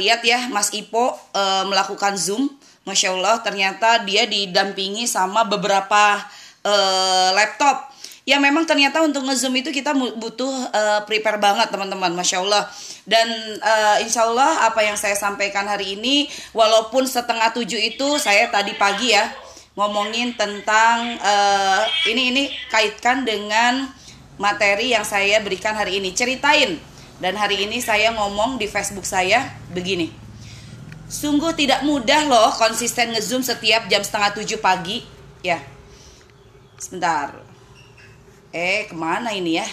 lihat ya Mas Ipo e, melakukan Zoom, Masya Allah ternyata dia didampingi sama beberapa e, laptop. Ya memang ternyata untuk ngezoom itu kita butuh uh, prepare banget teman-teman, masya Allah. Dan uh, insya Allah apa yang saya sampaikan hari ini, walaupun setengah tujuh itu saya tadi pagi ya ngomongin tentang uh, ini ini kaitkan dengan materi yang saya berikan hari ini. Ceritain dan hari ini saya ngomong di Facebook saya begini. Sungguh tidak mudah loh konsisten ngezoom setiap jam setengah tujuh pagi. Ya, sebentar. Eh, ke mana ini ya?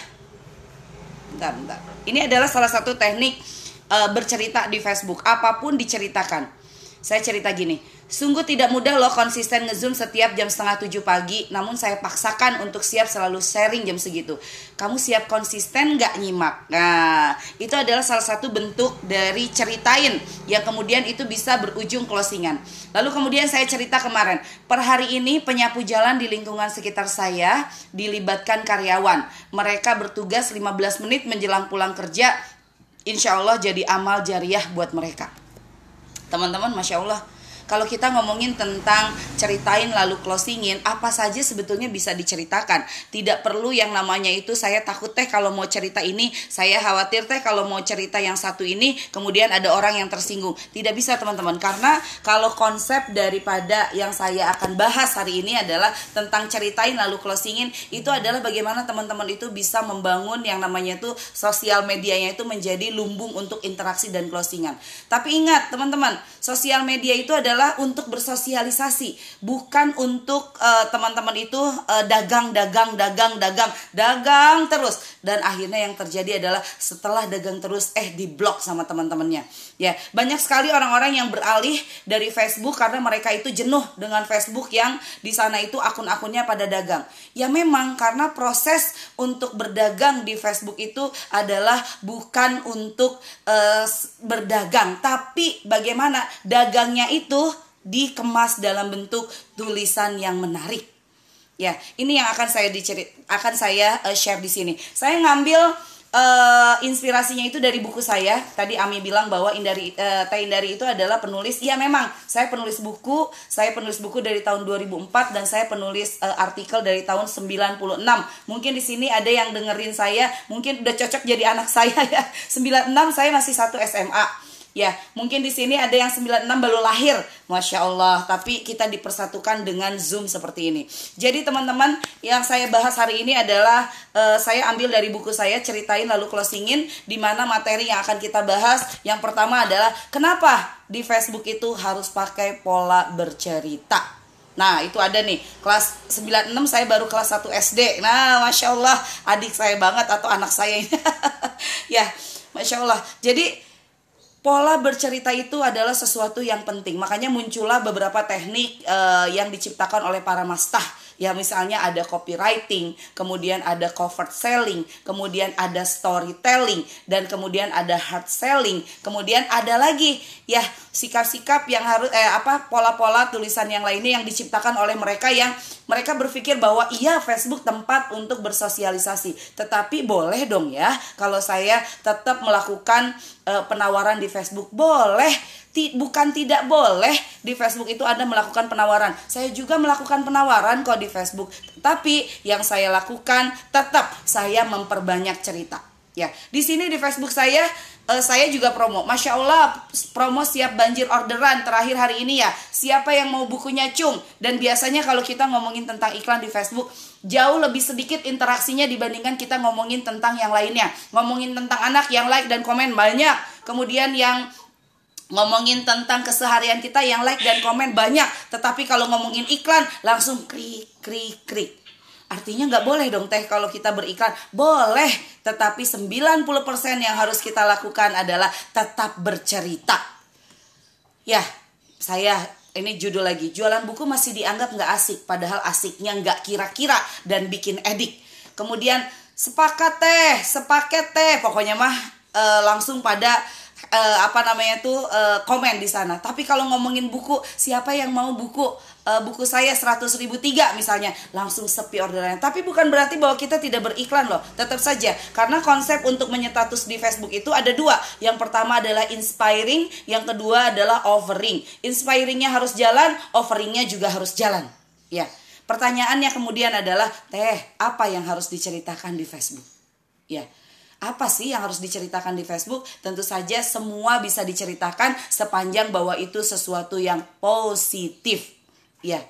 Bentar, bentar. Ini adalah salah satu teknik uh, bercerita di Facebook. Apa pun diceritakan. Saya cerita gini Sungguh tidak mudah loh konsisten ngezoom setiap jam setengah tujuh pagi. Namun saya paksakan untuk siap selalu sharing jam segitu. Kamu siap konsisten gak nyimak? Nah itu adalah salah satu bentuk dari ceritain Yang kemudian itu bisa berujung closingan. Lalu kemudian saya cerita kemarin. Per hari ini penyapu jalan di lingkungan sekitar saya Dilibatkan karyawan. Mereka bertugas 15 menit menjelang pulang kerja. Insya Allah jadi amal jariah buat mereka. Teman-teman Masya Allah kalau kita ngomongin tentang ceritain lalu closingin, apa saja sebetulnya bisa diceritakan. Tidak perlu yang namanya itu saya takut teh kalau mau cerita ini, saya khawatir teh kalau mau cerita yang satu ini, kemudian ada orang yang tersinggung. Tidak bisa teman-teman, karena kalau konsep daripada yang saya akan bahas hari ini adalah tentang ceritain lalu closingin, itu adalah bagaimana teman-teman itu bisa membangun yang namanya itu sosial medianya itu menjadi lumbung untuk interaksi dan closingan. Tapi ingat teman-teman, sosial media itu adalah adalah untuk bersosialisasi, bukan untuk uh, teman-teman itu uh, dagang, dagang, dagang, dagang, dagang terus. Dan akhirnya yang terjadi adalah setelah dagang terus, eh diblok sama teman-temannya. Ya, banyak sekali orang-orang yang beralih dari Facebook karena mereka itu jenuh dengan Facebook yang di sana itu akun-akunnya pada dagang. Ya memang karena proses untuk berdagang di Facebook itu adalah bukan untuk uh, berdagang, tapi bagaimana dagangnya itu dikemas dalam bentuk tulisan yang menarik. Ya, ini yang akan saya dicerit akan saya uh, share di sini. Saya ngambil uh, inspirasinya itu dari buku saya. Tadi Ami bilang bahwa Indari uh, Teh Indari itu adalah penulis. Ya memang, saya penulis buku. Saya penulis buku dari tahun 2004 dan saya penulis uh, artikel dari tahun 96. Mungkin di sini ada yang dengerin saya, mungkin udah cocok jadi anak saya ya. 96 saya masih satu SMA Ya, mungkin di sini ada yang 96 baru lahir, masya Allah. Tapi kita dipersatukan dengan Zoom seperti ini. Jadi teman-teman, yang saya bahas hari ini adalah uh, saya ambil dari buku saya ceritain lalu closingin, di mana materi yang akan kita bahas. Yang pertama adalah kenapa di Facebook itu harus pakai pola bercerita. Nah itu ada nih kelas 96 saya baru kelas 1 SD Nah Masya Allah adik saya banget atau anak saya ini Ya Masya Allah Jadi pola bercerita itu adalah sesuatu yang penting. Makanya muncullah beberapa teknik uh, yang diciptakan oleh para mastah Ya misalnya ada copywriting, kemudian ada cover selling, kemudian ada storytelling dan kemudian ada hard selling, kemudian ada lagi ya sikap-sikap yang harus eh apa pola-pola tulisan yang lainnya yang diciptakan oleh mereka yang mereka berpikir bahwa iya Facebook tempat untuk bersosialisasi, tetapi boleh dong ya kalau saya tetap melakukan eh, penawaran di Facebook boleh bukan tidak boleh di Facebook itu Anda melakukan penawaran. Saya juga melakukan penawaran kok di Facebook. Tapi yang saya lakukan tetap saya memperbanyak cerita. Ya, di sini di Facebook saya uh, saya juga promo. Masya Allah, promo siap banjir orderan terakhir hari ini ya. Siapa yang mau bukunya cung? Dan biasanya kalau kita ngomongin tentang iklan di Facebook, jauh lebih sedikit interaksinya dibandingkan kita ngomongin tentang yang lainnya. Ngomongin tentang anak yang like dan komen banyak. Kemudian yang ngomongin tentang keseharian kita yang like dan komen banyak tetapi kalau ngomongin iklan langsung krik krik krik artinya nggak boleh dong teh kalau kita beriklan. Boleh tetapi 90% yang harus kita lakukan adalah tetap bercerita. Ya saya ini judul lagi. Jualan buku masih dianggap nggak asik padahal asiknya nggak kira-kira dan bikin edik. Kemudian sepakat teh sepaket teh. Pokoknya mah e, langsung pada uh, apa namanya tuh uh, komen di sana. Tapi kalau ngomongin buku, siapa yang mau buku uh, buku saya 100 ribu misalnya langsung sepi orderannya. Tapi bukan berarti bahwa kita tidak beriklan loh. Tetap saja karena konsep untuk menyetatus di Facebook itu ada dua. Yang pertama adalah inspiring, yang kedua adalah offering. Inspiringnya harus jalan, offeringnya juga harus jalan. Ya. Pertanyaannya kemudian adalah, teh apa yang harus diceritakan di Facebook? Ya apa sih yang harus diceritakan di Facebook? Tentu saja semua bisa diceritakan sepanjang bahwa itu sesuatu yang positif. Ya.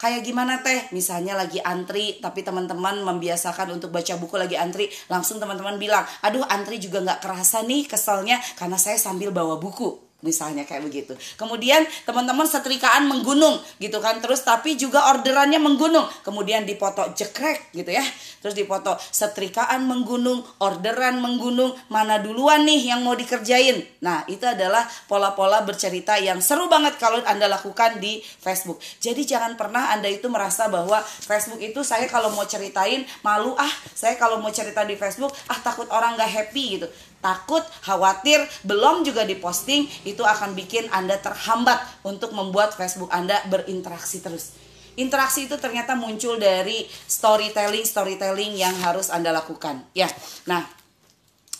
Kayak gimana teh? Misalnya lagi antri, tapi teman-teman membiasakan untuk baca buku lagi antri, langsung teman-teman bilang, aduh antri juga nggak kerasa nih keselnya karena saya sambil bawa buku misalnya kayak begitu. Kemudian teman-teman setrikaan menggunung gitu kan. Terus tapi juga orderannya menggunung. Kemudian dipoto jekrek gitu ya. Terus dipoto setrikaan menggunung, orderan menggunung, mana duluan nih yang mau dikerjain. Nah, itu adalah pola-pola bercerita yang seru banget kalau Anda lakukan di Facebook. Jadi jangan pernah Anda itu merasa bahwa Facebook itu saya kalau mau ceritain malu ah, saya kalau mau cerita di Facebook ah takut orang gak happy gitu takut, khawatir, belum juga diposting, itu akan bikin Anda terhambat untuk membuat Facebook Anda berinteraksi terus. Interaksi itu ternyata muncul dari storytelling, storytelling yang harus Anda lakukan. Ya, nah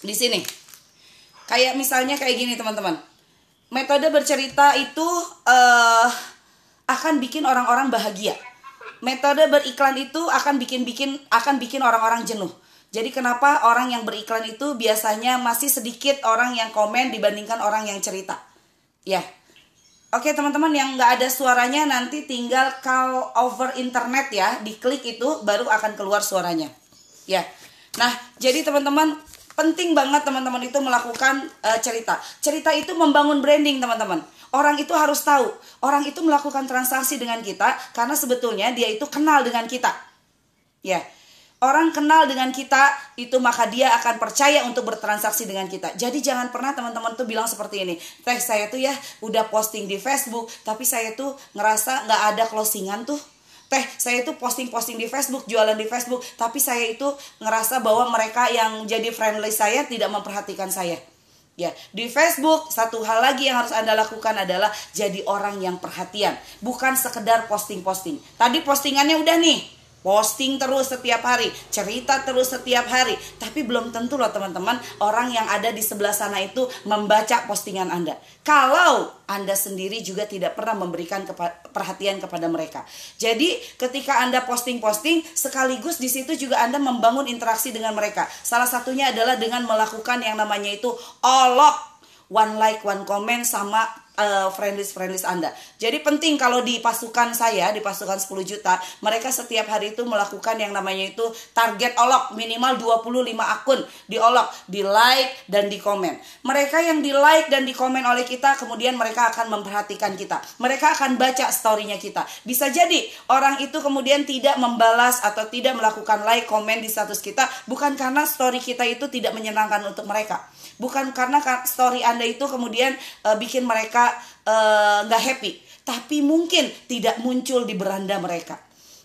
di sini kayak misalnya kayak gini teman-teman. Metode bercerita itu uh, akan bikin orang-orang bahagia. Metode beriklan itu akan bikin-bikin akan bikin orang-orang jenuh jadi kenapa orang yang beriklan itu biasanya masih sedikit orang yang komen dibandingkan orang yang cerita? Ya. Oke teman-teman yang nggak ada suaranya nanti tinggal call over internet ya, diklik itu baru akan keluar suaranya. Ya. Nah, jadi teman-teman penting banget teman-teman itu melakukan uh, cerita. Cerita itu membangun branding teman-teman. Orang itu harus tahu, orang itu melakukan transaksi dengan kita karena sebetulnya dia itu kenal dengan kita. Ya orang kenal dengan kita itu maka dia akan percaya untuk bertransaksi dengan kita. Jadi jangan pernah teman-teman tuh bilang seperti ini. Teh saya tuh ya udah posting di Facebook tapi saya tuh ngerasa nggak ada closingan tuh. Teh saya tuh posting-posting di Facebook, jualan di Facebook, tapi saya itu ngerasa bahwa mereka yang jadi friendly saya tidak memperhatikan saya. Ya, di Facebook satu hal lagi yang harus Anda lakukan adalah jadi orang yang perhatian, bukan sekedar posting-posting. Tadi postingannya udah nih, posting terus setiap hari, cerita terus setiap hari. Tapi belum tentu loh teman-teman, orang yang ada di sebelah sana itu membaca postingan Anda. Kalau Anda sendiri juga tidak pernah memberikan kepa perhatian kepada mereka. Jadi, ketika Anda posting-posting, sekaligus di situ juga Anda membangun interaksi dengan mereka. Salah satunya adalah dengan melakukan yang namanya itu olok one like, one comment sama uh, friendlist friendlist Anda. Jadi penting kalau di pasukan saya, di pasukan 10 juta, mereka setiap hari itu melakukan yang namanya itu target olok minimal 25 akun diolok, di like dan di komen. Mereka yang di like dan di komen oleh kita, kemudian mereka akan memperhatikan kita. Mereka akan baca storynya kita. Bisa jadi orang itu kemudian tidak membalas atau tidak melakukan like, komen di status kita bukan karena story kita itu tidak menyenangkan untuk mereka bukan karena story anda itu kemudian uh, bikin mereka eh, nggak uh, happy tapi mungkin tidak muncul di beranda mereka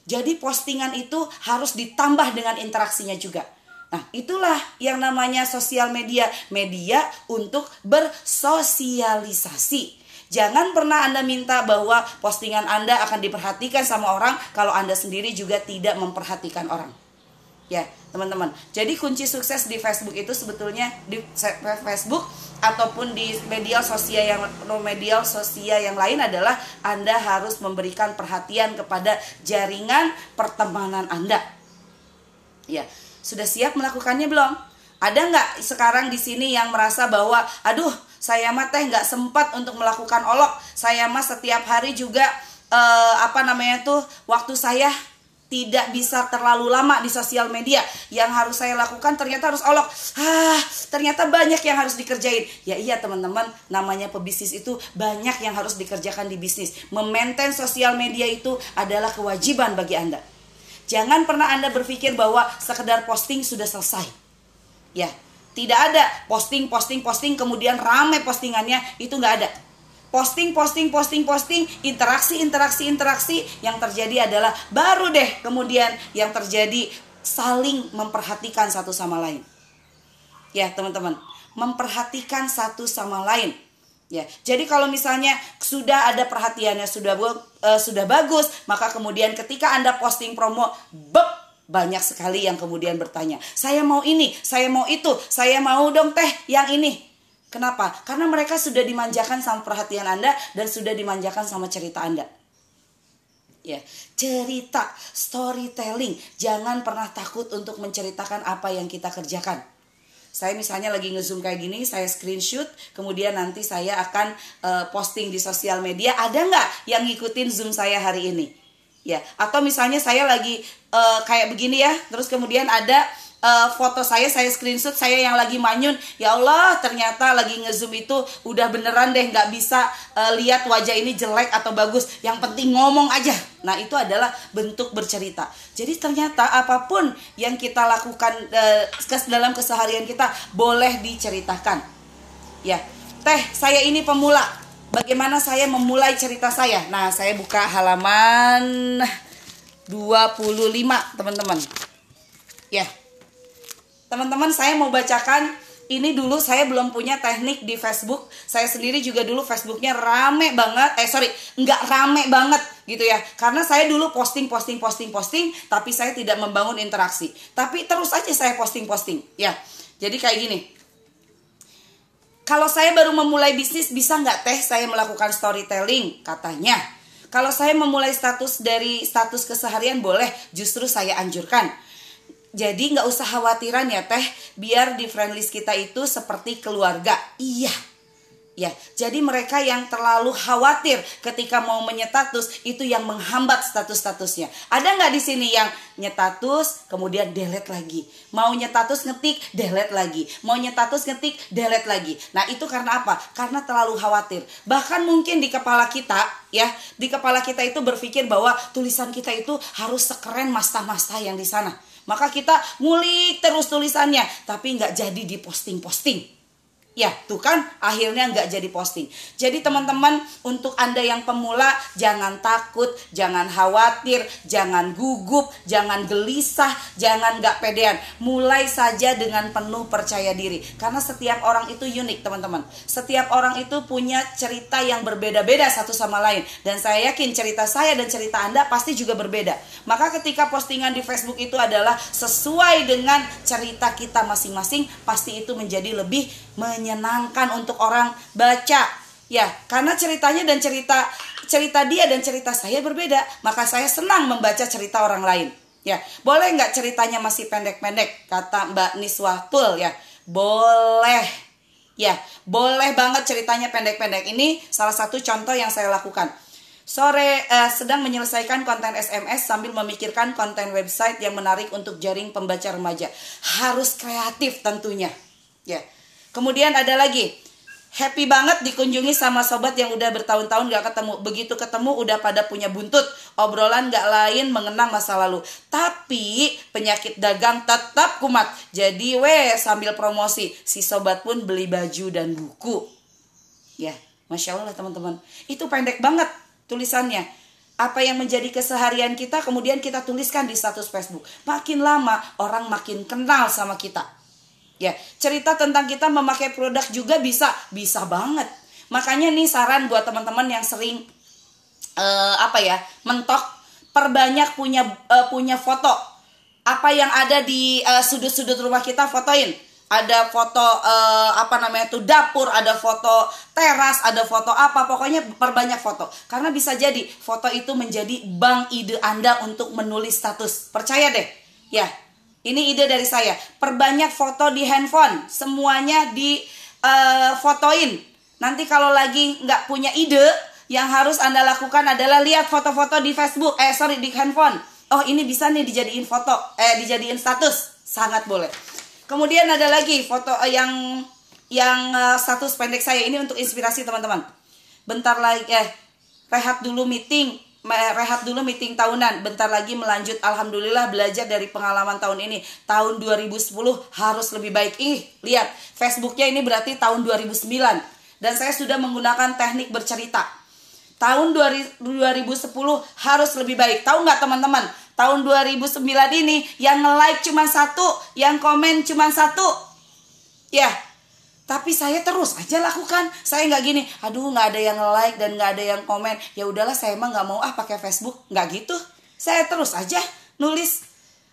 jadi postingan itu harus ditambah dengan interaksinya juga Nah, itulah yang namanya sosial media, media untuk bersosialisasi. Jangan pernah Anda minta bahwa postingan Anda akan diperhatikan sama orang kalau Anda sendiri juga tidak memperhatikan orang. Ya, teman-teman. Jadi kunci sukses di Facebook itu sebetulnya di Facebook ataupun di media sosial yang media sosial yang lain adalah Anda harus memberikan perhatian kepada jaringan pertemanan Anda. Ya, sudah siap melakukannya belum? Ada nggak sekarang di sini yang merasa bahwa aduh saya mah teh nggak sempat untuk melakukan olok. Saya mah setiap hari juga eh, apa namanya tuh waktu saya tidak bisa terlalu lama di sosial media. Yang harus saya lakukan ternyata harus olok. Ah, ternyata banyak yang harus dikerjain. Ya iya teman-teman, namanya pebisnis itu banyak yang harus dikerjakan di bisnis. Memaintain sosial media itu adalah kewajiban bagi Anda. Jangan pernah Anda berpikir bahwa sekedar posting sudah selesai. Ya, tidak ada posting, posting, posting, kemudian rame postingannya, itu nggak ada posting posting posting posting interaksi interaksi interaksi yang terjadi adalah baru deh kemudian yang terjadi saling memperhatikan satu sama lain ya teman-teman memperhatikan satu sama lain. Ya, jadi kalau misalnya sudah ada perhatiannya sudah uh, sudah bagus, maka kemudian ketika Anda posting promo, bep, banyak sekali yang kemudian bertanya, "Saya mau ini, saya mau itu, saya mau dong teh yang ini." Kenapa? Karena mereka sudah dimanjakan sama perhatian Anda dan sudah dimanjakan sama cerita Anda. Ya, cerita, storytelling. Jangan pernah takut untuk menceritakan apa yang kita kerjakan saya misalnya lagi ngezoom kayak gini, saya screenshot, kemudian nanti saya akan uh, posting di sosial media. Ada nggak yang ngikutin zoom saya hari ini? Ya, atau misalnya saya lagi uh, kayak begini ya, terus kemudian ada uh, foto saya saya screenshot saya yang lagi manyun. Ya Allah ternyata lagi ngezoom itu udah beneran deh nggak bisa uh, lihat wajah ini jelek atau bagus. Yang penting ngomong aja. Nah itu adalah bentuk bercerita. Jadi ternyata apa pun yang kita lakukan uh, dalam keseharian kita boleh diceritakan. Ya. Teh saya ini pemula. Bagaimana saya memulai cerita saya? Nah saya buka halaman 25 teman-teman. Ya Teman-teman saya mau bacakan ini dulu saya belum punya teknik di Facebook. Saya sendiri juga dulu Facebooknya rame banget. Eh sorry, nggak rame banget gitu ya. Karena saya dulu posting, posting, posting, posting, tapi saya tidak membangun interaksi. Tapi terus aja saya posting, posting. Ya, jadi kayak gini. Kalau saya baru memulai bisnis bisa nggak teh saya melakukan storytelling katanya. Kalau saya memulai status dari status keseharian boleh, justru saya anjurkan jadi nggak usah khawatiran ya teh, biar di friend list kita itu seperti keluarga. Iya, Ya, jadi mereka yang terlalu khawatir ketika mau menyetatus itu yang menghambat status-statusnya. Ada nggak di sini yang nyetatus kemudian delete lagi, mau nyetatus ngetik delete lagi, mau nyetatus ngetik delete lagi. Nah itu karena apa? Karena terlalu khawatir. Bahkan mungkin di kepala kita ya, di kepala kita itu berpikir bahwa tulisan kita itu harus sekeren masta-masta yang di sana. Maka kita ngulik terus tulisannya, tapi nggak jadi diposting-posting. Ya, tuh kan akhirnya nggak jadi posting. Jadi teman-teman untuk Anda yang pemula jangan takut, jangan khawatir, jangan gugup, jangan gelisah, jangan nggak pedean. Mulai saja dengan penuh percaya diri. Karena setiap orang itu unik teman-teman. Setiap orang itu punya cerita yang berbeda-beda satu sama lain. Dan saya yakin cerita saya dan cerita Anda pasti juga berbeda. Maka ketika postingan di Facebook itu adalah sesuai dengan cerita kita masing-masing, pasti itu menjadi lebih menyenangkan untuk orang baca. Ya, karena ceritanya dan cerita cerita dia dan cerita saya berbeda, maka saya senang membaca cerita orang lain. Ya, boleh nggak ceritanya masih pendek-pendek? Kata Mbak Niswatul ya, boleh. Ya, boleh banget ceritanya pendek-pendek. Ini salah satu contoh yang saya lakukan. Sore eh, sedang menyelesaikan konten SMS sambil memikirkan konten website yang menarik untuk jaring pembaca remaja. Harus kreatif tentunya. Ya. Kemudian ada lagi, happy banget dikunjungi sama sobat yang udah bertahun-tahun gak ketemu. Begitu ketemu udah pada punya buntut, obrolan gak lain mengenang masa lalu. Tapi penyakit dagang tetap kumat. Jadi weh sambil promosi, si sobat pun beli baju dan buku. Ya, Masya Allah teman-teman. Itu pendek banget tulisannya apa yang menjadi keseharian kita kemudian kita tuliskan di status Facebook. Makin lama orang makin kenal sama kita. Ya, cerita tentang kita memakai produk juga bisa, bisa banget. Makanya nih saran buat teman-teman yang sering uh, apa ya, mentok perbanyak punya uh, punya foto. Apa yang ada di uh, sudut-sudut rumah kita fotoin. Ada foto uh, apa namanya tuh dapur, ada foto teras, ada foto apa, pokoknya perbanyak foto. Karena bisa jadi foto itu menjadi bank ide Anda untuk menulis status. Percaya deh. Ya, ini ide dari saya. Perbanyak foto di handphone, semuanya di uh, fotoin. Nanti kalau lagi nggak punya ide, yang harus anda lakukan adalah lihat foto-foto di Facebook. Eh sorry di handphone. Oh ini bisa nih dijadiin foto, eh dijadiin status, sangat boleh. Kemudian ada lagi foto uh, yang yang uh, status pendek saya ini untuk inspirasi teman-teman. Bentar lagi eh rehat dulu meeting rehat dulu meeting tahunan. Bentar lagi melanjut. Alhamdulillah belajar dari pengalaman tahun ini. Tahun 2010 harus lebih baik. Ih, lihat. Facebooknya ini berarti tahun 2009. Dan saya sudah menggunakan teknik bercerita. Tahun 2010 harus lebih baik. Tahu nggak teman-teman? Tahun 2009 ini yang nge-like cuma satu, yang komen cuma satu. Ya, tapi saya terus aja lakukan saya nggak gini aduh nggak ada yang like dan nggak ada yang komen ya udahlah saya emang nggak mau ah pakai Facebook nggak gitu saya terus aja nulis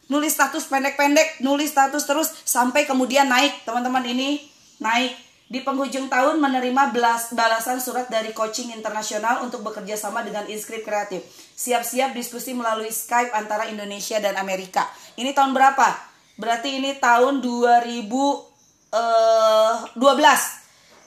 nulis status pendek-pendek nulis status terus sampai kemudian naik teman-teman ini naik di penghujung tahun menerima belas, balasan surat dari coaching internasional untuk bekerja sama dengan Inscript Kreatif. Siap-siap diskusi melalui Skype antara Indonesia dan Amerika. Ini tahun berapa? Berarti ini tahun 2000 12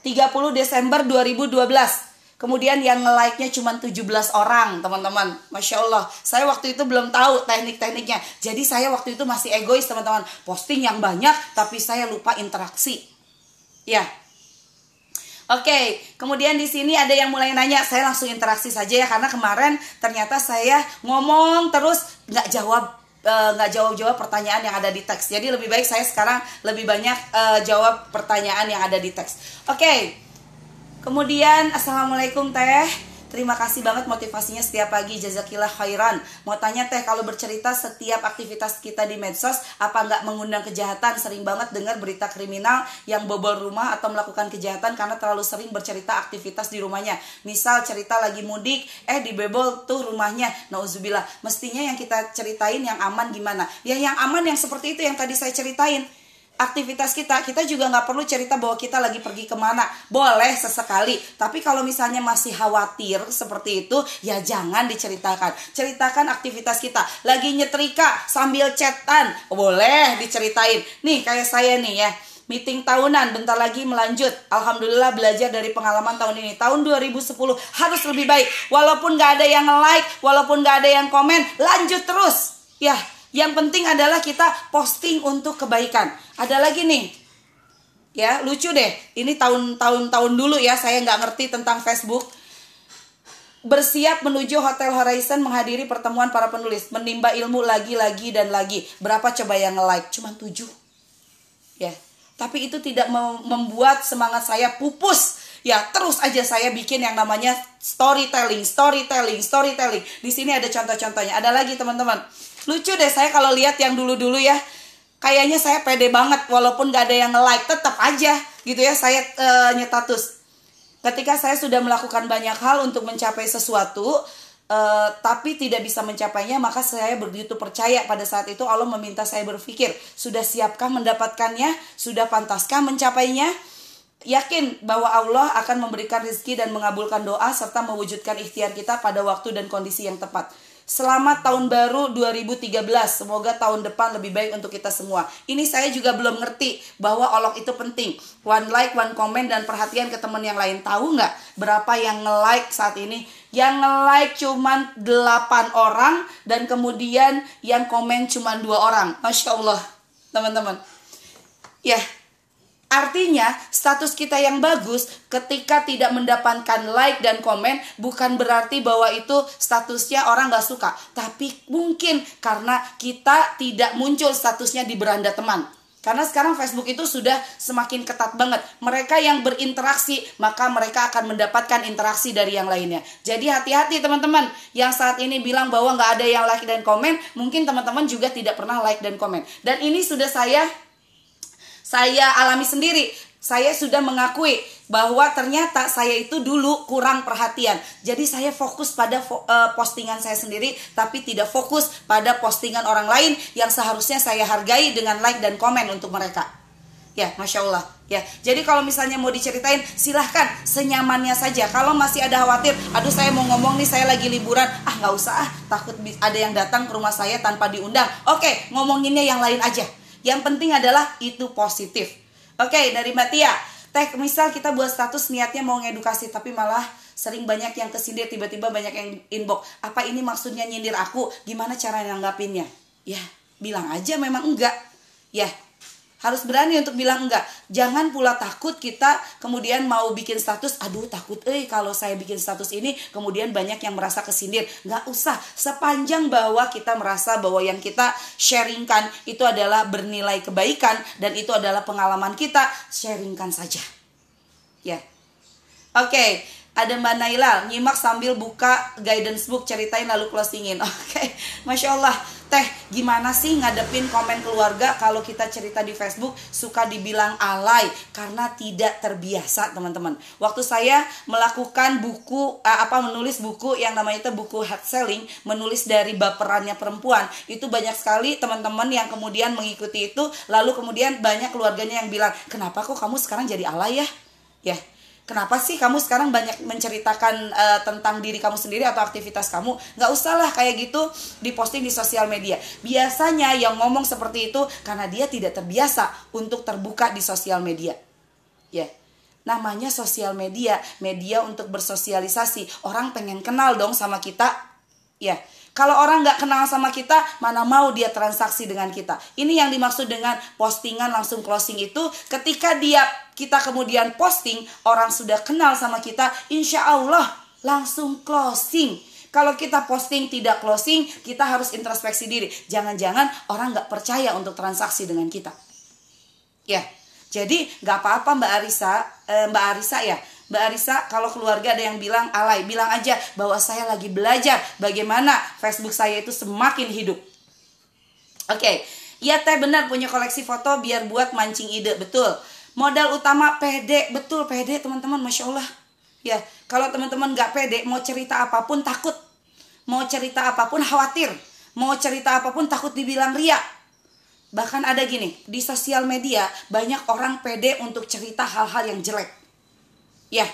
30 Desember 2012 kemudian yang nge-like-nya cuma 17 orang teman-teman. Masya Allah. Saya waktu itu belum tahu teknik-tekniknya. Jadi saya waktu itu masih egois teman-teman. Posting yang banyak tapi saya lupa interaksi. Ya. Oke, kemudian di sini ada yang mulai nanya, saya langsung interaksi saja ya karena kemarin ternyata saya ngomong terus nggak jawab nggak uh, jawab-jawab pertanyaan yang ada di teks. Jadi lebih baik saya sekarang lebih banyak uh, jawab pertanyaan yang ada di teks. Oke. Okay. Kemudian assalamualaikum teh. Terima kasih banget motivasinya setiap pagi jazakillah khairan. Mau tanya teh kalau bercerita setiap aktivitas kita di medsos apa nggak mengundang kejahatan? Sering banget dengar berita kriminal yang bobol rumah atau melakukan kejahatan karena terlalu sering bercerita aktivitas di rumahnya. Misal cerita lagi mudik, eh dibebol tuh rumahnya. Nauzubillah. Mestinya yang kita ceritain yang aman gimana? Ya yang aman yang seperti itu yang tadi saya ceritain aktivitas kita kita juga nggak perlu cerita bahwa kita lagi pergi ke mana. Boleh sesekali tapi kalau misalnya masih khawatir seperti itu ya jangan diceritakan. Ceritakan aktivitas kita. Lagi nyetrika sambil chatan boleh diceritain. Nih kayak saya nih ya meeting tahunan bentar lagi melanjut. Alhamdulillah belajar dari pengalaman tahun ini. Tahun 2010 harus lebih baik. Walaupun nggak ada yang like walaupun nggak ada yang komen lanjut terus. Ya yang penting adalah kita posting untuk kebaikan. Ada lagi nih, ya lucu deh. Ini tahun-tahun tahun dulu ya, saya nggak ngerti tentang Facebook. Bersiap menuju Hotel Horizon menghadiri pertemuan para penulis, menimba ilmu lagi-lagi dan lagi. Berapa coba yang nge-like? Cuma tujuh. Ya, tapi itu tidak membuat semangat saya pupus. Ya, terus aja saya bikin yang namanya storytelling, storytelling, storytelling. Di sini ada contoh-contohnya. Ada lagi teman-teman lucu deh saya kalau lihat yang dulu-dulu ya. Kayaknya saya pede banget walaupun gak ada yang like tetap aja gitu ya saya uh, nyetatus. Ketika saya sudah melakukan banyak hal untuk mencapai sesuatu uh, tapi tidak bisa mencapainya maka saya begitu percaya pada saat itu Allah meminta saya berpikir sudah siapkah mendapatkannya? Sudah pantaskah mencapainya? Yakin bahwa Allah akan memberikan rezeki dan mengabulkan doa serta mewujudkan ikhtiar kita pada waktu dan kondisi yang tepat Selamat tahun baru 2013. Semoga tahun depan lebih baik untuk kita semua. Ini saya juga belum ngerti bahwa olok itu penting. One like, one comment, dan perhatian ke teman yang lain. Tahu nggak berapa yang nge-like saat ini? Yang nge-like cuma 8 orang dan kemudian yang komen cuma dua orang. Masya Allah, teman-teman. Ya, Artinya, status kita yang bagus ketika tidak mendapatkan like dan komen bukan berarti bahwa itu statusnya orang gak suka. Tapi mungkin karena kita tidak muncul statusnya di beranda teman. Karena sekarang Facebook itu sudah semakin ketat banget. Mereka yang berinteraksi, maka mereka akan mendapatkan interaksi dari yang lainnya. Jadi hati-hati teman-teman yang saat ini bilang bahwa nggak ada yang like dan komen, mungkin teman-teman juga tidak pernah like dan komen. Dan ini sudah saya saya alami sendiri. Saya sudah mengakui bahwa ternyata saya itu dulu kurang perhatian. Jadi saya fokus pada uh, postingan saya sendiri tapi tidak fokus pada postingan orang lain yang seharusnya saya hargai dengan like dan komen untuk mereka. Ya, masya Allah. Ya, jadi kalau misalnya mau diceritain, silahkan senyamannya saja. Kalau masih ada khawatir, aduh saya mau ngomong nih, saya lagi liburan, ah nggak usah ah, takut ada yang datang ke rumah saya tanpa diundang. Oke, ngomonginnya yang lain aja. Yang penting adalah itu positif. Oke, dari Mbak Tia. Teh, misal kita buat status niatnya mau ngedukasi tapi malah sering banyak yang kesindir tiba-tiba banyak yang inbox. Apa ini maksudnya nyindir aku? Gimana cara nanggapinnya? Ya, bilang aja memang enggak. Ya, harus berani untuk bilang enggak jangan pula takut kita kemudian mau bikin status aduh takut eh kalau saya bikin status ini kemudian banyak yang merasa kesindir nggak usah sepanjang bahwa kita merasa bahwa yang kita sharingkan itu adalah bernilai kebaikan dan itu adalah pengalaman kita sharingkan saja ya oke okay. Ada Mbak Naila, nyimak sambil buka guidance book, ceritain lalu closingin. Oke, okay. Masya Allah. Teh, gimana sih ngadepin komen keluarga kalau kita cerita di Facebook suka dibilang alay karena tidak terbiasa, teman-teman. Waktu saya melakukan buku uh, apa menulis buku yang namanya itu buku hard selling, menulis dari baperannya perempuan, itu banyak sekali teman-teman yang kemudian mengikuti itu, lalu kemudian banyak keluarganya yang bilang, "Kenapa kok kamu sekarang jadi alay ya?" Ya, Kenapa sih kamu sekarang banyak menceritakan uh, tentang diri kamu sendiri atau aktivitas kamu? Nggak usah lah kayak gitu diposting di sosial media. Biasanya yang ngomong seperti itu karena dia tidak terbiasa untuk terbuka di sosial media. Ya, namanya sosial media, media untuk bersosialisasi. Orang pengen kenal dong sama kita. Ya, kalau orang nggak kenal sama kita, mana mau dia transaksi dengan kita. Ini yang dimaksud dengan postingan langsung closing itu ketika dia kita kemudian posting, orang sudah kenal sama kita, insya Allah langsung closing. Kalau kita posting tidak closing, kita harus introspeksi diri. Jangan-jangan orang nggak percaya untuk transaksi dengan kita. Ya, jadi nggak apa-apa Mbak Arisa, eh, Mbak Arisa ya Mbak Arisa, kalau keluarga ada yang bilang alay, bilang aja bahwa saya lagi belajar bagaimana Facebook saya itu semakin hidup. Oke, okay. ya teh benar punya koleksi foto biar buat mancing ide, betul. Modal utama PD, betul PD teman-teman, masya Allah. Ya, kalau teman-teman nggak pede, mau cerita apa pun takut, mau cerita apa pun khawatir, mau cerita apa pun takut dibilang ria. Bahkan ada gini, di sosial media banyak orang pede untuk cerita hal-hal yang jelek ya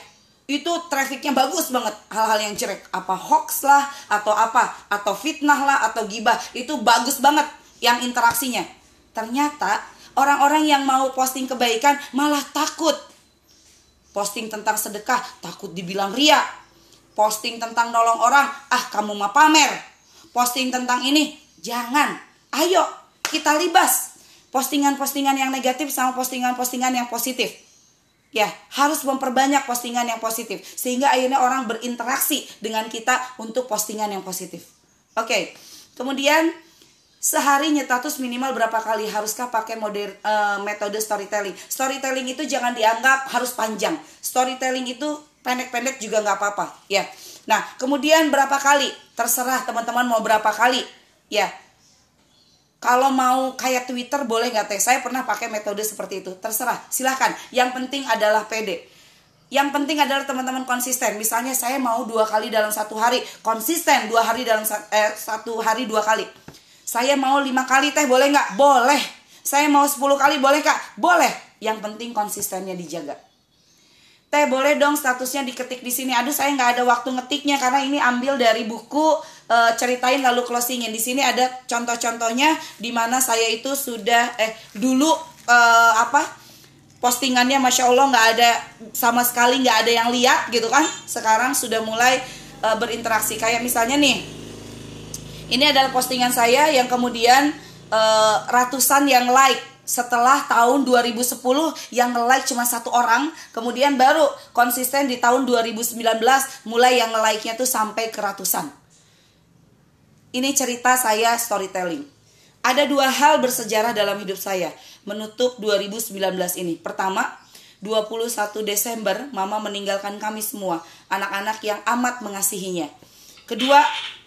itu trafficnya bagus banget. Hal-hal yang jelek apa hoax lah atau apa atau fitnah lah atau gibah itu bagus banget yang interaksinya. Ternyata orang-orang yang mau posting kebaikan malah takut. Posting tentang sedekah takut dibilang ria. Posting tentang nolong orang ah kamu mah pamer. Posting tentang ini jangan. Ayo kita libas postingan-postingan yang negatif sama postingan-postingan yang positif ya harus memperbanyak postingan yang positif sehingga akhirnya orang berinteraksi dengan kita untuk postingan yang positif. Oke, kemudian sehari nyetatus minimal berapa kali haruskah pakai moder, uh, metode storytelling? Storytelling itu jangan dianggap harus panjang. Storytelling itu pendek-pendek juga nggak apa-apa, ya. Nah, kemudian berapa kali? Terserah teman-teman mau berapa kali, ya. Kalau mau kayak Twitter boleh nggak teh? Saya pernah pakai metode seperti itu. Terserah, silahkan. Yang penting adalah PD. Yang penting adalah teman-teman konsisten. Misalnya saya mau dua kali dalam satu hari, konsisten dua hari dalam eh, satu hari dua kali. Saya mau lima kali teh boleh nggak? Boleh. Saya mau sepuluh kali boleh kak? Boleh. Yang penting konsistennya dijaga. Teh boleh dong statusnya diketik di sini. Aduh saya nggak ada waktu ngetiknya karena ini ambil dari buku uh, ceritain lalu closingin. Di sini ada contoh-contohnya di mana saya itu sudah eh dulu uh, apa postingannya masya Allah nggak ada sama sekali nggak ada yang lihat gitu kan. Sekarang sudah mulai uh, berinteraksi kayak misalnya nih. Ini adalah postingan saya yang kemudian uh, ratusan yang like setelah tahun 2010 yang nge-like cuma satu orang kemudian baru konsisten di tahun 2019 mulai yang nge-like-nya tuh sampai ke ratusan ini cerita saya storytelling. Ada dua hal bersejarah dalam hidup saya menutup 2019 ini. Pertama, 21 Desember mama meninggalkan kami semua, anak-anak yang amat mengasihinya. Kedua,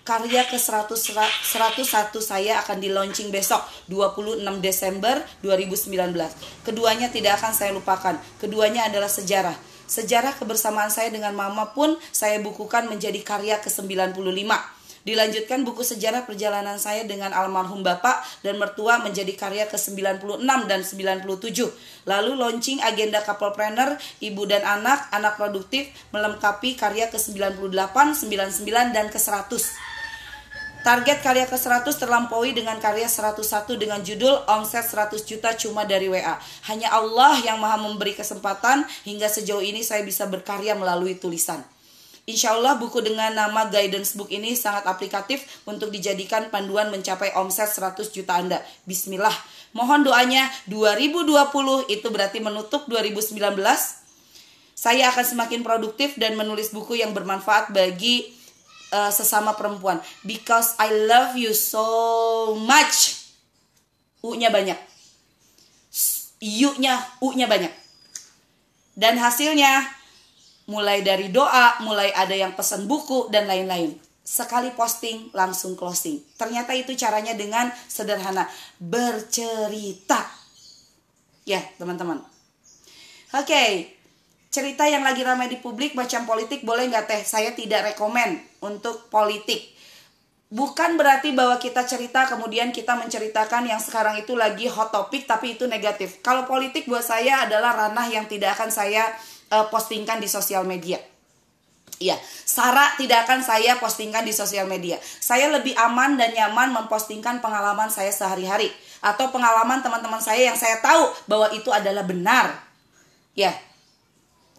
karya ke 100, 101 saya akan di launching besok 26 Desember 2019. Keduanya tidak akan saya lupakan. Keduanya adalah sejarah. Sejarah kebersamaan saya dengan mama pun saya bukukan menjadi karya ke-95 Dilanjutkan buku sejarah perjalanan saya dengan almarhum bapak dan mertua menjadi karya ke-96 dan 97. Lalu launching agenda couple planner, ibu dan anak, anak produktif melengkapi karya ke-98, 99 dan ke-100. Target karya ke-100 terlampaui dengan karya 101 dengan judul Omset 100 juta cuma dari WA. Hanya Allah yang maha memberi kesempatan hingga sejauh ini saya bisa berkarya melalui tulisan. Insya Allah buku dengan nama Guidance Book ini sangat aplikatif untuk dijadikan panduan mencapai omset 100 juta Anda. Bismillah. Mohon doanya 2020 itu berarti menutup 2019. Saya akan semakin produktif dan menulis buku yang bermanfaat bagi uh, sesama perempuan. Because I love you so much. U-nya banyak. U-nya, U-nya banyak. Dan hasilnya mulai dari doa, mulai ada yang pesan buku dan lain-lain. sekali posting langsung closing. Ternyata itu caranya dengan sederhana, bercerita. Ya, teman-teman. Oke, okay. Cerita yang lagi ramai di publik macam politik boleh nggak teh? Saya tidak rekomen untuk politik. Bukan berarti bahwa kita cerita kemudian kita menceritakan yang sekarang itu lagi hot topic tapi itu negatif. Kalau politik buat saya adalah ranah yang tidak akan saya uh, postingkan di sosial media. Iya, Sarah tidak akan saya postingkan di sosial media. Saya lebih aman dan nyaman mempostingkan pengalaman saya sehari-hari atau pengalaman teman-teman saya yang saya tahu bahwa itu adalah benar. Ya,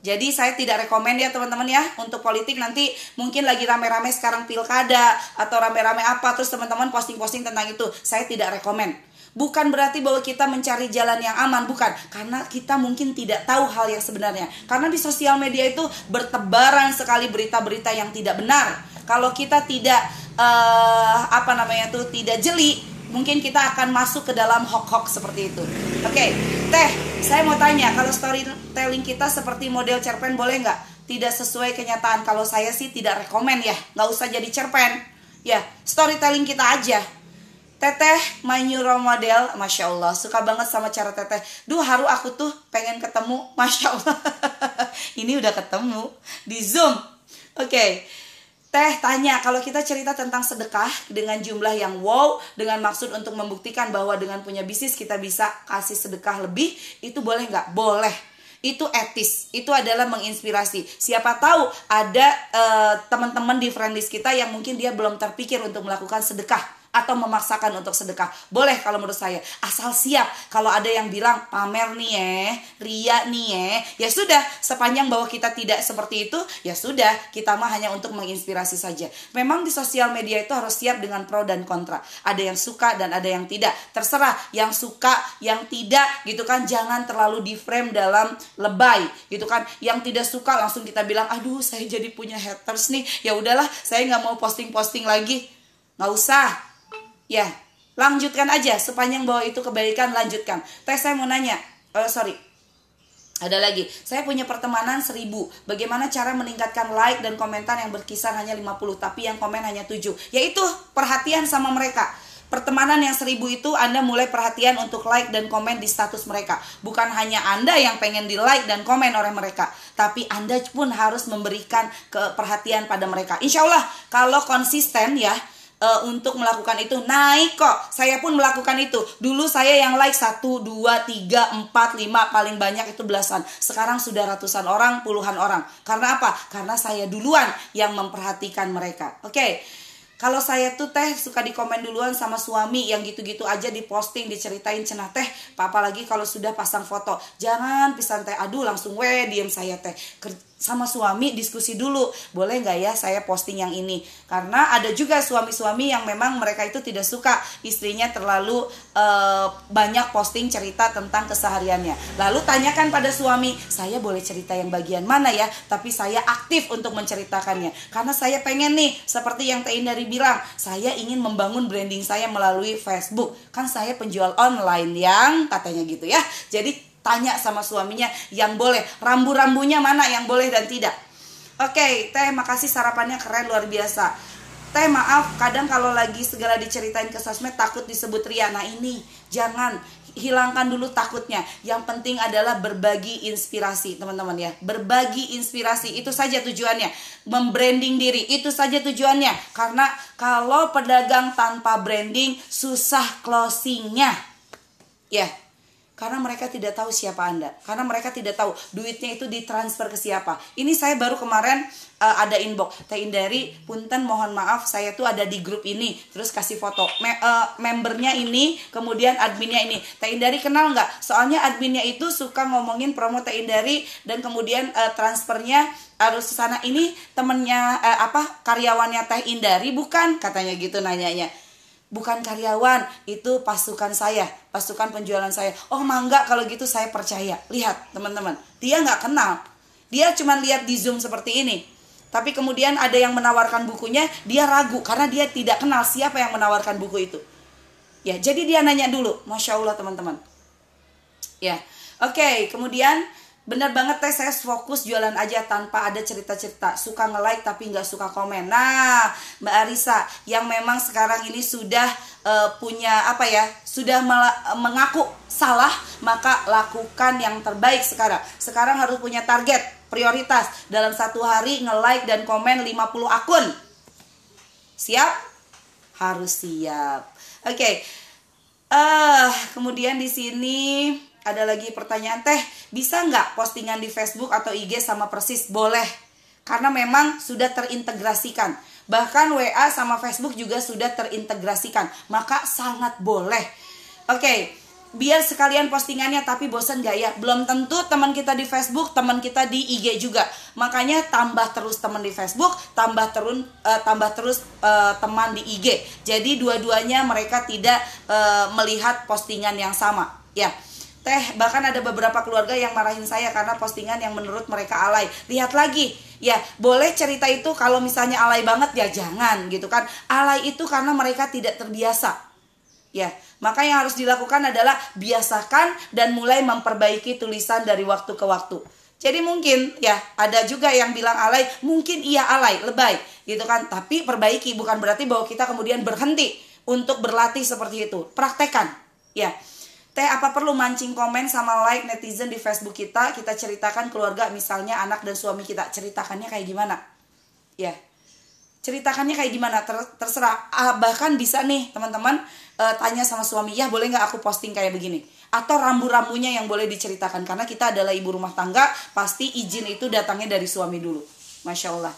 jadi saya tidak rekomend ya teman-teman ya untuk politik nanti mungkin lagi rame-rame sekarang pilkada atau rame-rame apa terus teman-teman posting-posting tentang itu. Saya tidak rekomend. Bukan berarti bahwa kita mencari jalan yang aman, bukan. Karena kita mungkin tidak tahu hal yang sebenarnya. Karena di sosial media itu bertebaran sekali berita-berita yang tidak benar. Kalau kita tidak uh, apa namanya tuh tidak jeli, mungkin kita akan masuk ke dalam hoax-hoax seperti itu. Oke, okay. Teh, saya mau tanya, kalau storytelling kita seperti model cerpen boleh nggak? Tidak sesuai kenyataan. Kalau saya sih tidak rekomend ya, nggak usah jadi cerpen. Ya, storytelling kita aja. Teteh, my new role model, masya Allah, suka banget sama cara teteh. Duh, haru aku tuh pengen ketemu, masya Allah. Ini udah ketemu di zoom. Oke. Okay. Teh tanya, kalau kita cerita tentang sedekah dengan jumlah yang wow, dengan maksud untuk membuktikan bahwa dengan punya bisnis kita bisa kasih sedekah lebih, itu boleh nggak? Boleh. Itu etis, itu adalah menginspirasi. Siapa tahu ada uh, teman-teman di friendlist kita yang mungkin dia belum terpikir untuk melakukan sedekah atau memaksakan untuk sedekah. Boleh kalau menurut saya. Asal siap. Kalau ada yang bilang pamer nih ya, ria nih ya. Ya sudah, sepanjang bahwa kita tidak seperti itu, ya sudah, kita mah hanya untuk menginspirasi saja. Memang di sosial media itu harus siap dengan pro dan kontra. Ada yang suka dan ada yang tidak. Terserah yang suka, yang tidak gitu kan. Jangan terlalu di frame dalam lebay gitu kan. Yang tidak suka langsung kita bilang, aduh saya jadi punya haters nih. Ya udahlah, saya nggak mau posting-posting lagi. Nggak usah, Ya, lanjutkan aja sepanjang bahwa itu kebaikan lanjutkan. Teh saya mau nanya, uh, sorry, ada lagi, saya punya pertemanan seribu. Bagaimana cara meningkatkan like dan komentar yang berkisar hanya 50, tapi yang komen hanya 7? Yaitu perhatian sama mereka. Pertemanan yang seribu itu Anda mulai perhatian untuk like dan komen di status mereka. Bukan hanya Anda yang pengen di like dan komen oleh mereka. Tapi Anda pun harus memberikan keperhatian pada mereka. Insya Allah kalau konsisten ya uh, untuk melakukan itu naik kok. Saya pun melakukan itu. Dulu saya yang like 1, 2, 3, 4, 5 paling banyak itu belasan. Sekarang sudah ratusan orang puluhan orang. Karena apa? Karena saya duluan yang memperhatikan mereka. Oke. Okay. Kalau saya tuh teh suka di komen duluan sama suami yang gitu-gitu aja diposting diceritain cenah teh, apalagi kalau sudah pasang foto. Jangan pisan teh, aduh langsung we diem saya teh sama suami diskusi dulu. Boleh nggak ya saya posting yang ini? Karena ada juga suami-suami yang memang mereka itu tidak suka istrinya terlalu uh, banyak posting cerita tentang kesehariannya. Lalu tanyakan pada suami saya boleh cerita yang bagian mana ya? Tapi saya aktif untuk menceritakannya. Karena saya pengen nih seperti yang Teh Indari bilang saya ingin membangun branding saya melalui Facebook. Kan saya penjual online yang katanya gitu ya. Jadi tanya sama suaminya yang boleh rambu-rambunya mana yang boleh dan tidak oke okay, teh makasih sarapannya keren luar biasa teh maaf kadang kalau lagi segala diceritain ke sosmed takut disebut ria nah ini jangan hilangkan dulu takutnya. Yang penting adalah berbagi inspirasi, teman-teman ya. Berbagi inspirasi itu saja tujuannya. Membranding diri itu saja tujuannya. Karena kalau pedagang tanpa branding susah closingnya. Ya, karena mereka tidak tahu siapa Anda. Karena mereka tidak tahu duitnya itu ditransfer ke siapa. Ini saya baru kemarin uh, ada inbox. Teh Indari, punten mohon maaf saya tuh ada di grup ini. Terus kasih foto. Me, uh, membernya ini, kemudian adminnya ini. Teh Indari kenal nggak? Soalnya adminnya itu suka ngomongin promo Teh Indari dan kemudian uh, transfernya harus sana. Ini temennya uh, apa karyawannya Teh Indari bukan? Katanya gitu nanyanya bukan karyawan itu pasukan saya pasukan penjualan saya. Oh mangga kalau gitu saya percaya. Lihat teman-teman dia nggak kenal. Dia cuma lihat di zoom seperti ini. Tapi kemudian ada yang menawarkan bukunya dia ragu karena dia tidak kenal siapa yang menawarkan buku itu. Ya jadi dia nanya dulu. Masya allah teman-teman. Ya oke okay, kemudian Bener banget teh. Saya fokus jualan aja tanpa ada cerita-cerita. Suka nge-like tapi nggak suka komen. Nah Mbak Arisa yang memang sekarang ini sudah uh, punya apa ya Sudah mengaku salah Maka lakukan yang terbaik sekarang. Sekarang harus punya target prioritas. Dalam satu hari nge-like dan komen 50 akun. Siap? Harus siap. Oke. Okay. uh, Kemudian di sini ada lagi pertanyaan teh bisa nggak postingan di Facebook atau IG sama persis? Boleh. Karena memang sudah terintegrasikan. Bahkan WA sama Facebook juga sudah terintegrasikan. Maka sangat boleh. Oke biar sekalian postingannya tapi bosan gak ya? Belum tentu teman kita di Facebook teman kita di IG juga. Makanya tambah terus teman di Facebook tambah terus uh, tambah terus uh, teman di IG jadi dua-duanya mereka tidak uh, melihat postingan yang sama. Ya teh bahkan ada beberapa keluarga yang marahin saya karena postingan yang menurut mereka alay. Lihat lagi. Ya boleh cerita itu kalau misalnya alay banget ya jangan gitu kan. Alay itu karena mereka tidak terbiasa. Ya maka yang harus dilakukan adalah biasakan dan mulai memperbaiki tulisan dari waktu ke waktu. Jadi mungkin ya ada juga yang bilang alay mungkin iya alay lebay gitu kan. Tapi perbaiki bukan berarti bahwa kita kemudian berhenti untuk berlatih seperti itu. Praktekan ya Teh apa perlu mancing komen sama like netizen di Facebook kita? Kita ceritakan keluarga misalnya anak dan suami kita ceritakannya kayak gimana? Ya. Ceritakannya kayak gimana? Ter terserah. Ah, bahkan bisa nih teman-teman uh, tanya sama suami, "Ya, boleh nggak aku posting kayak begini?" Atau rambu-rambunya yang boleh diceritakan karena kita adalah ibu rumah tangga, pasti izin itu datangnya dari suami dulu. Masya Allah.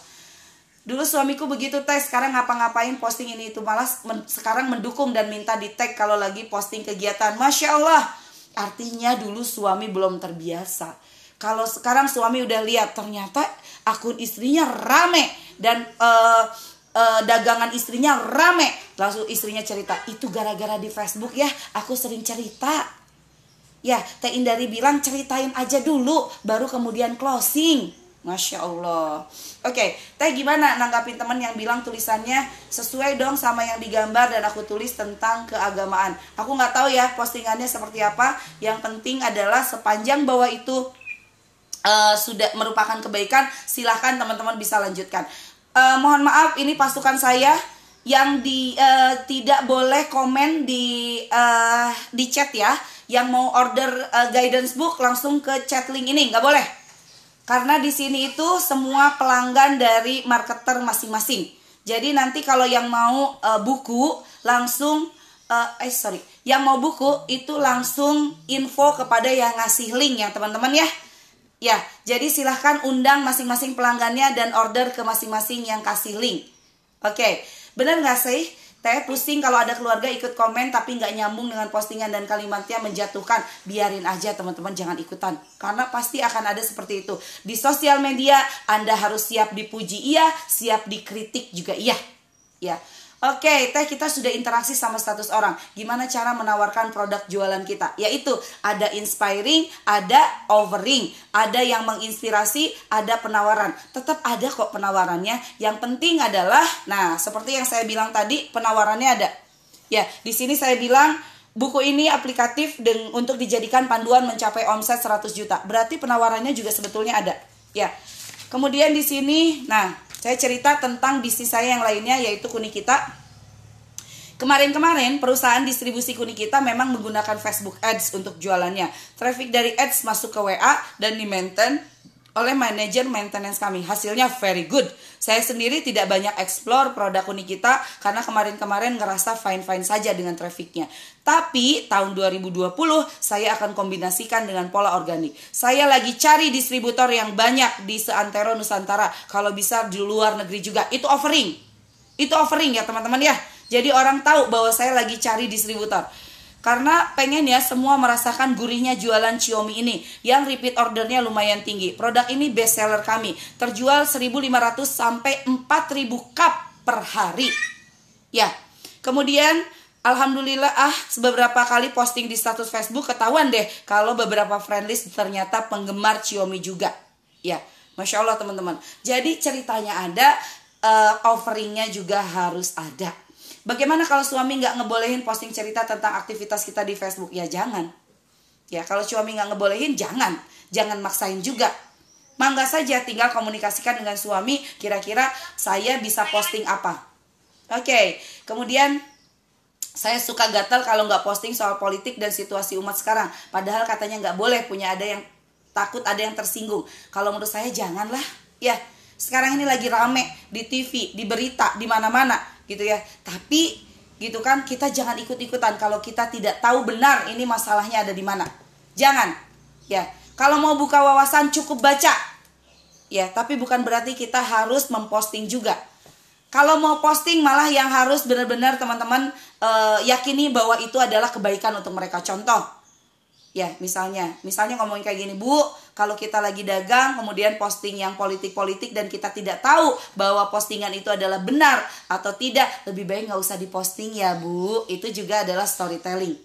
Dulu suamiku begitu teh, sekarang ngapa-ngapain posting ini itu malas men, sekarang mendukung dan minta di tag kalau lagi posting kegiatan. Masya Allah. Artinya dulu suami belum terbiasa. Kalau sekarang suami udah lihat ternyata akun istrinya rame dan uh, uh, dagangan istrinya rame. Langsung istrinya cerita, itu gara-gara di Facebook ya, aku sering cerita. Ya, Teh Indari bilang ceritain aja dulu, baru kemudian closing. Masya Allah. Oke, teh gimana nanggapin teman yang bilang tulisannya sesuai dong sama yang digambar dan aku tulis tentang keagamaan. Aku nggak tahu ya postingannya seperti apa. Yang penting adalah sepanjang bahwa itu uh, sudah merupakan kebaikan, silahkan teman-teman bisa lanjutkan. Uh, mohon maaf, ini pasukan saya yang di uh, tidak boleh komen di uh, di chat ya. Yang mau order uh, guidance book langsung ke chat link ini, nggak boleh karena di sini itu semua pelanggan dari marketer masing-masing. Jadi nanti kalau yang mau uh, buku langsung uh, eh sorry, yang mau buku itu langsung info kepada yang ngasih link ya teman-teman ya. Ya, jadi silahkan undang masing-masing pelanggannya dan order ke masing-masing yang kasih link. Oke, benar nggak sih? Teh pusing kalau ada keluarga ikut komen tapi nggak nyambung dengan postingan dan kalimatnya menjatuhkan. Biarin aja teman-teman jangan ikutan. Karena pasti akan ada seperti itu. Di sosial media Anda harus siap dipuji iya, siap dikritik juga iya. Ya. Oke, teh kita sudah interaksi sama status orang. Gimana cara menawarkan produk jualan kita? Yaitu ada inspiring, ada offering, ada yang menginspirasi, ada penawaran. Tetap ada kok penawarannya. Yang penting adalah, nah seperti yang saya bilang tadi, penawarannya ada. Ya, di sini saya bilang buku ini aplikatif untuk dijadikan panduan mencapai omset 100 juta. Berarti penawarannya juga sebetulnya ada. Ya. Kemudian di sini, nah saya cerita tentang bisnis saya yang lainnya yaitu Kuni Kita. Kemarin-kemarin perusahaan distribusi Kuni Kita memang menggunakan Facebook Ads untuk jualannya. Traffic dari Ads masuk ke WA dan di maintain oleh manajer maintenance kami. Hasilnya very good. Saya sendiri tidak banyak explore produk Kuni Kita karena kemarin-kemarin ngerasa fine-fine saja dengan trafficnya. Tapi tahun 2020 saya akan kombinasikan dengan pola organik. Saya lagi cari distributor yang banyak di seantero Nusantara. Kalau bisa di luar negeri juga. Itu offering. Itu offering ya teman-teman ya. Jadi orang tahu bahwa saya lagi cari distributor. Karena pengen ya semua merasakan gurihnya jualan Xiaomi ini yang repeat ordernya lumayan tinggi. Produk ini best seller kami, terjual 1500 sampai 4000 cup per hari. Ya. Kemudian Alhamdulillah ah beberapa kali posting di status Facebook ketahuan deh kalau beberapa friendlist ternyata penggemar Xiaomi juga. Ya, masya Allah teman-teman. Jadi ceritanya ada, uh, offeringnya juga harus ada. Bagaimana kalau suami nggak ngebolehin posting cerita tentang aktivitas kita di Facebook? Ya jangan. Ya, kalau suami nggak ngebolehin jangan, jangan maksain juga. Mangga saja tinggal komunikasikan dengan suami kira-kira saya bisa posting apa. Oke, kemudian saya suka gatal kalau nggak posting soal politik dan situasi umat sekarang. Padahal katanya nggak boleh punya ada yang takut ada yang tersinggung. Kalau menurut saya janganlah. Ya, sekarang ini lagi rame di TV, di berita, di mana-mana gitu ya. Tapi gitu kan kita jangan ikut-ikutan kalau kita tidak tahu benar ini masalahnya ada di mana. Jangan ya. Kalau mau buka wawasan cukup baca ya. Tapi bukan berarti kita harus memposting juga. Kalau mau posting malah yang harus benar-benar teman-teman uh, yakini bahwa itu adalah kebaikan untuk mereka. Contoh ya misalnya. Misalnya ngomongin kayak gini bu kalau kita lagi dagang kemudian posting yang politik-politik dan kita tidak tahu bahwa postingan itu adalah benar atau tidak lebih baik nggak usah diposting ya bu. Itu juga adalah storytelling.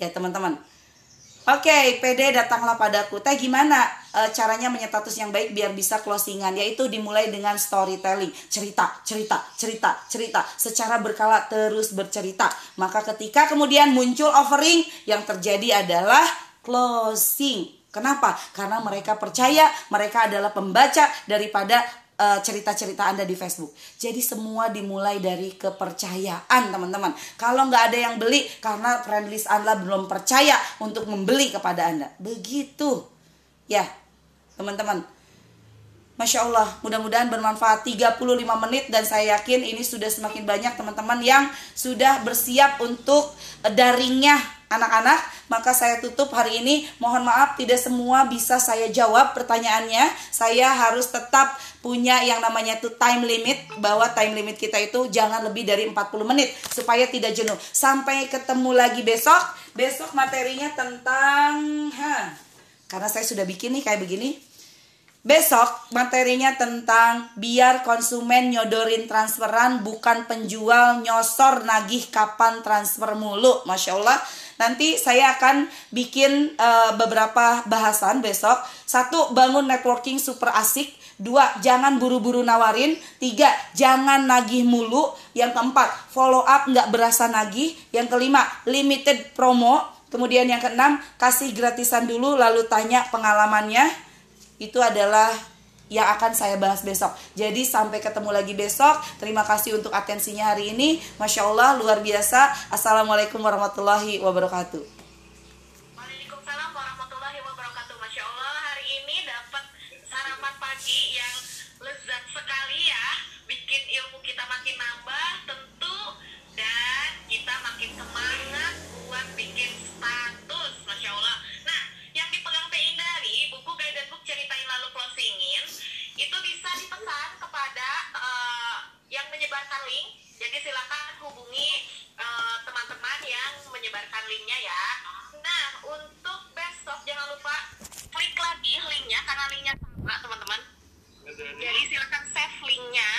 Ya teman-teman Oke, PD datanglah padaku. Teh gimana e, caranya menyetatus yang baik biar bisa closingan? Yaitu dimulai dengan storytelling, cerita, cerita, cerita, cerita, secara berkala terus bercerita. Maka ketika kemudian muncul offering, yang terjadi adalah closing. Kenapa? Karena mereka percaya mereka adalah pembaca daripada cerita-cerita Anda di Facebook. Jadi semua dimulai dari kepercayaan, teman-teman. Kalau nggak ada yang beli karena friendlist Anda belum percaya untuk membeli kepada Anda. Begitu. Ya, teman-teman. Masya Allah, mudah-mudahan bermanfaat 35 menit dan saya yakin ini sudah semakin banyak teman-teman yang sudah bersiap untuk daringnya anak-anak, maka saya tutup hari ini. Mohon maaf tidak semua bisa saya jawab pertanyaannya. Saya harus tetap punya yang namanya itu time limit bahwa time limit kita itu jangan lebih dari 40 menit supaya tidak jenuh. Sampai ketemu lagi besok. Besok materinya tentang ha, karena saya sudah bikin nih kayak begini. Besok materinya tentang biar konsumen nyodorin transferan bukan penjual nyosor nagih kapan transfer mulu. Masya Allah Nanti saya akan bikin uh, beberapa bahasan besok. Satu, bangun networking super asik. Dua, jangan buru-buru nawarin. Tiga, jangan nagih mulu. Yang keempat, follow up nggak berasa nagih. Yang kelima, limited promo. Kemudian yang keenam, kasih gratisan dulu lalu tanya pengalamannya. Itu adalah yang akan saya bahas besok. Jadi sampai ketemu lagi besok. Terima kasih untuk atensinya hari ini. Masya Allah luar biasa. Assalamualaikum warahmatullahi wabarakatuh. ceritain lalu closingin itu bisa dipesan kepada uh, yang menyebarkan link. Jadi silakan hubungi eh, teman-teman uh, yang menyebarkan linknya ya. Nah untuk besok jangan lupa klik lagi linknya karena linknya sama teman-teman. Jadi silakan save linknya.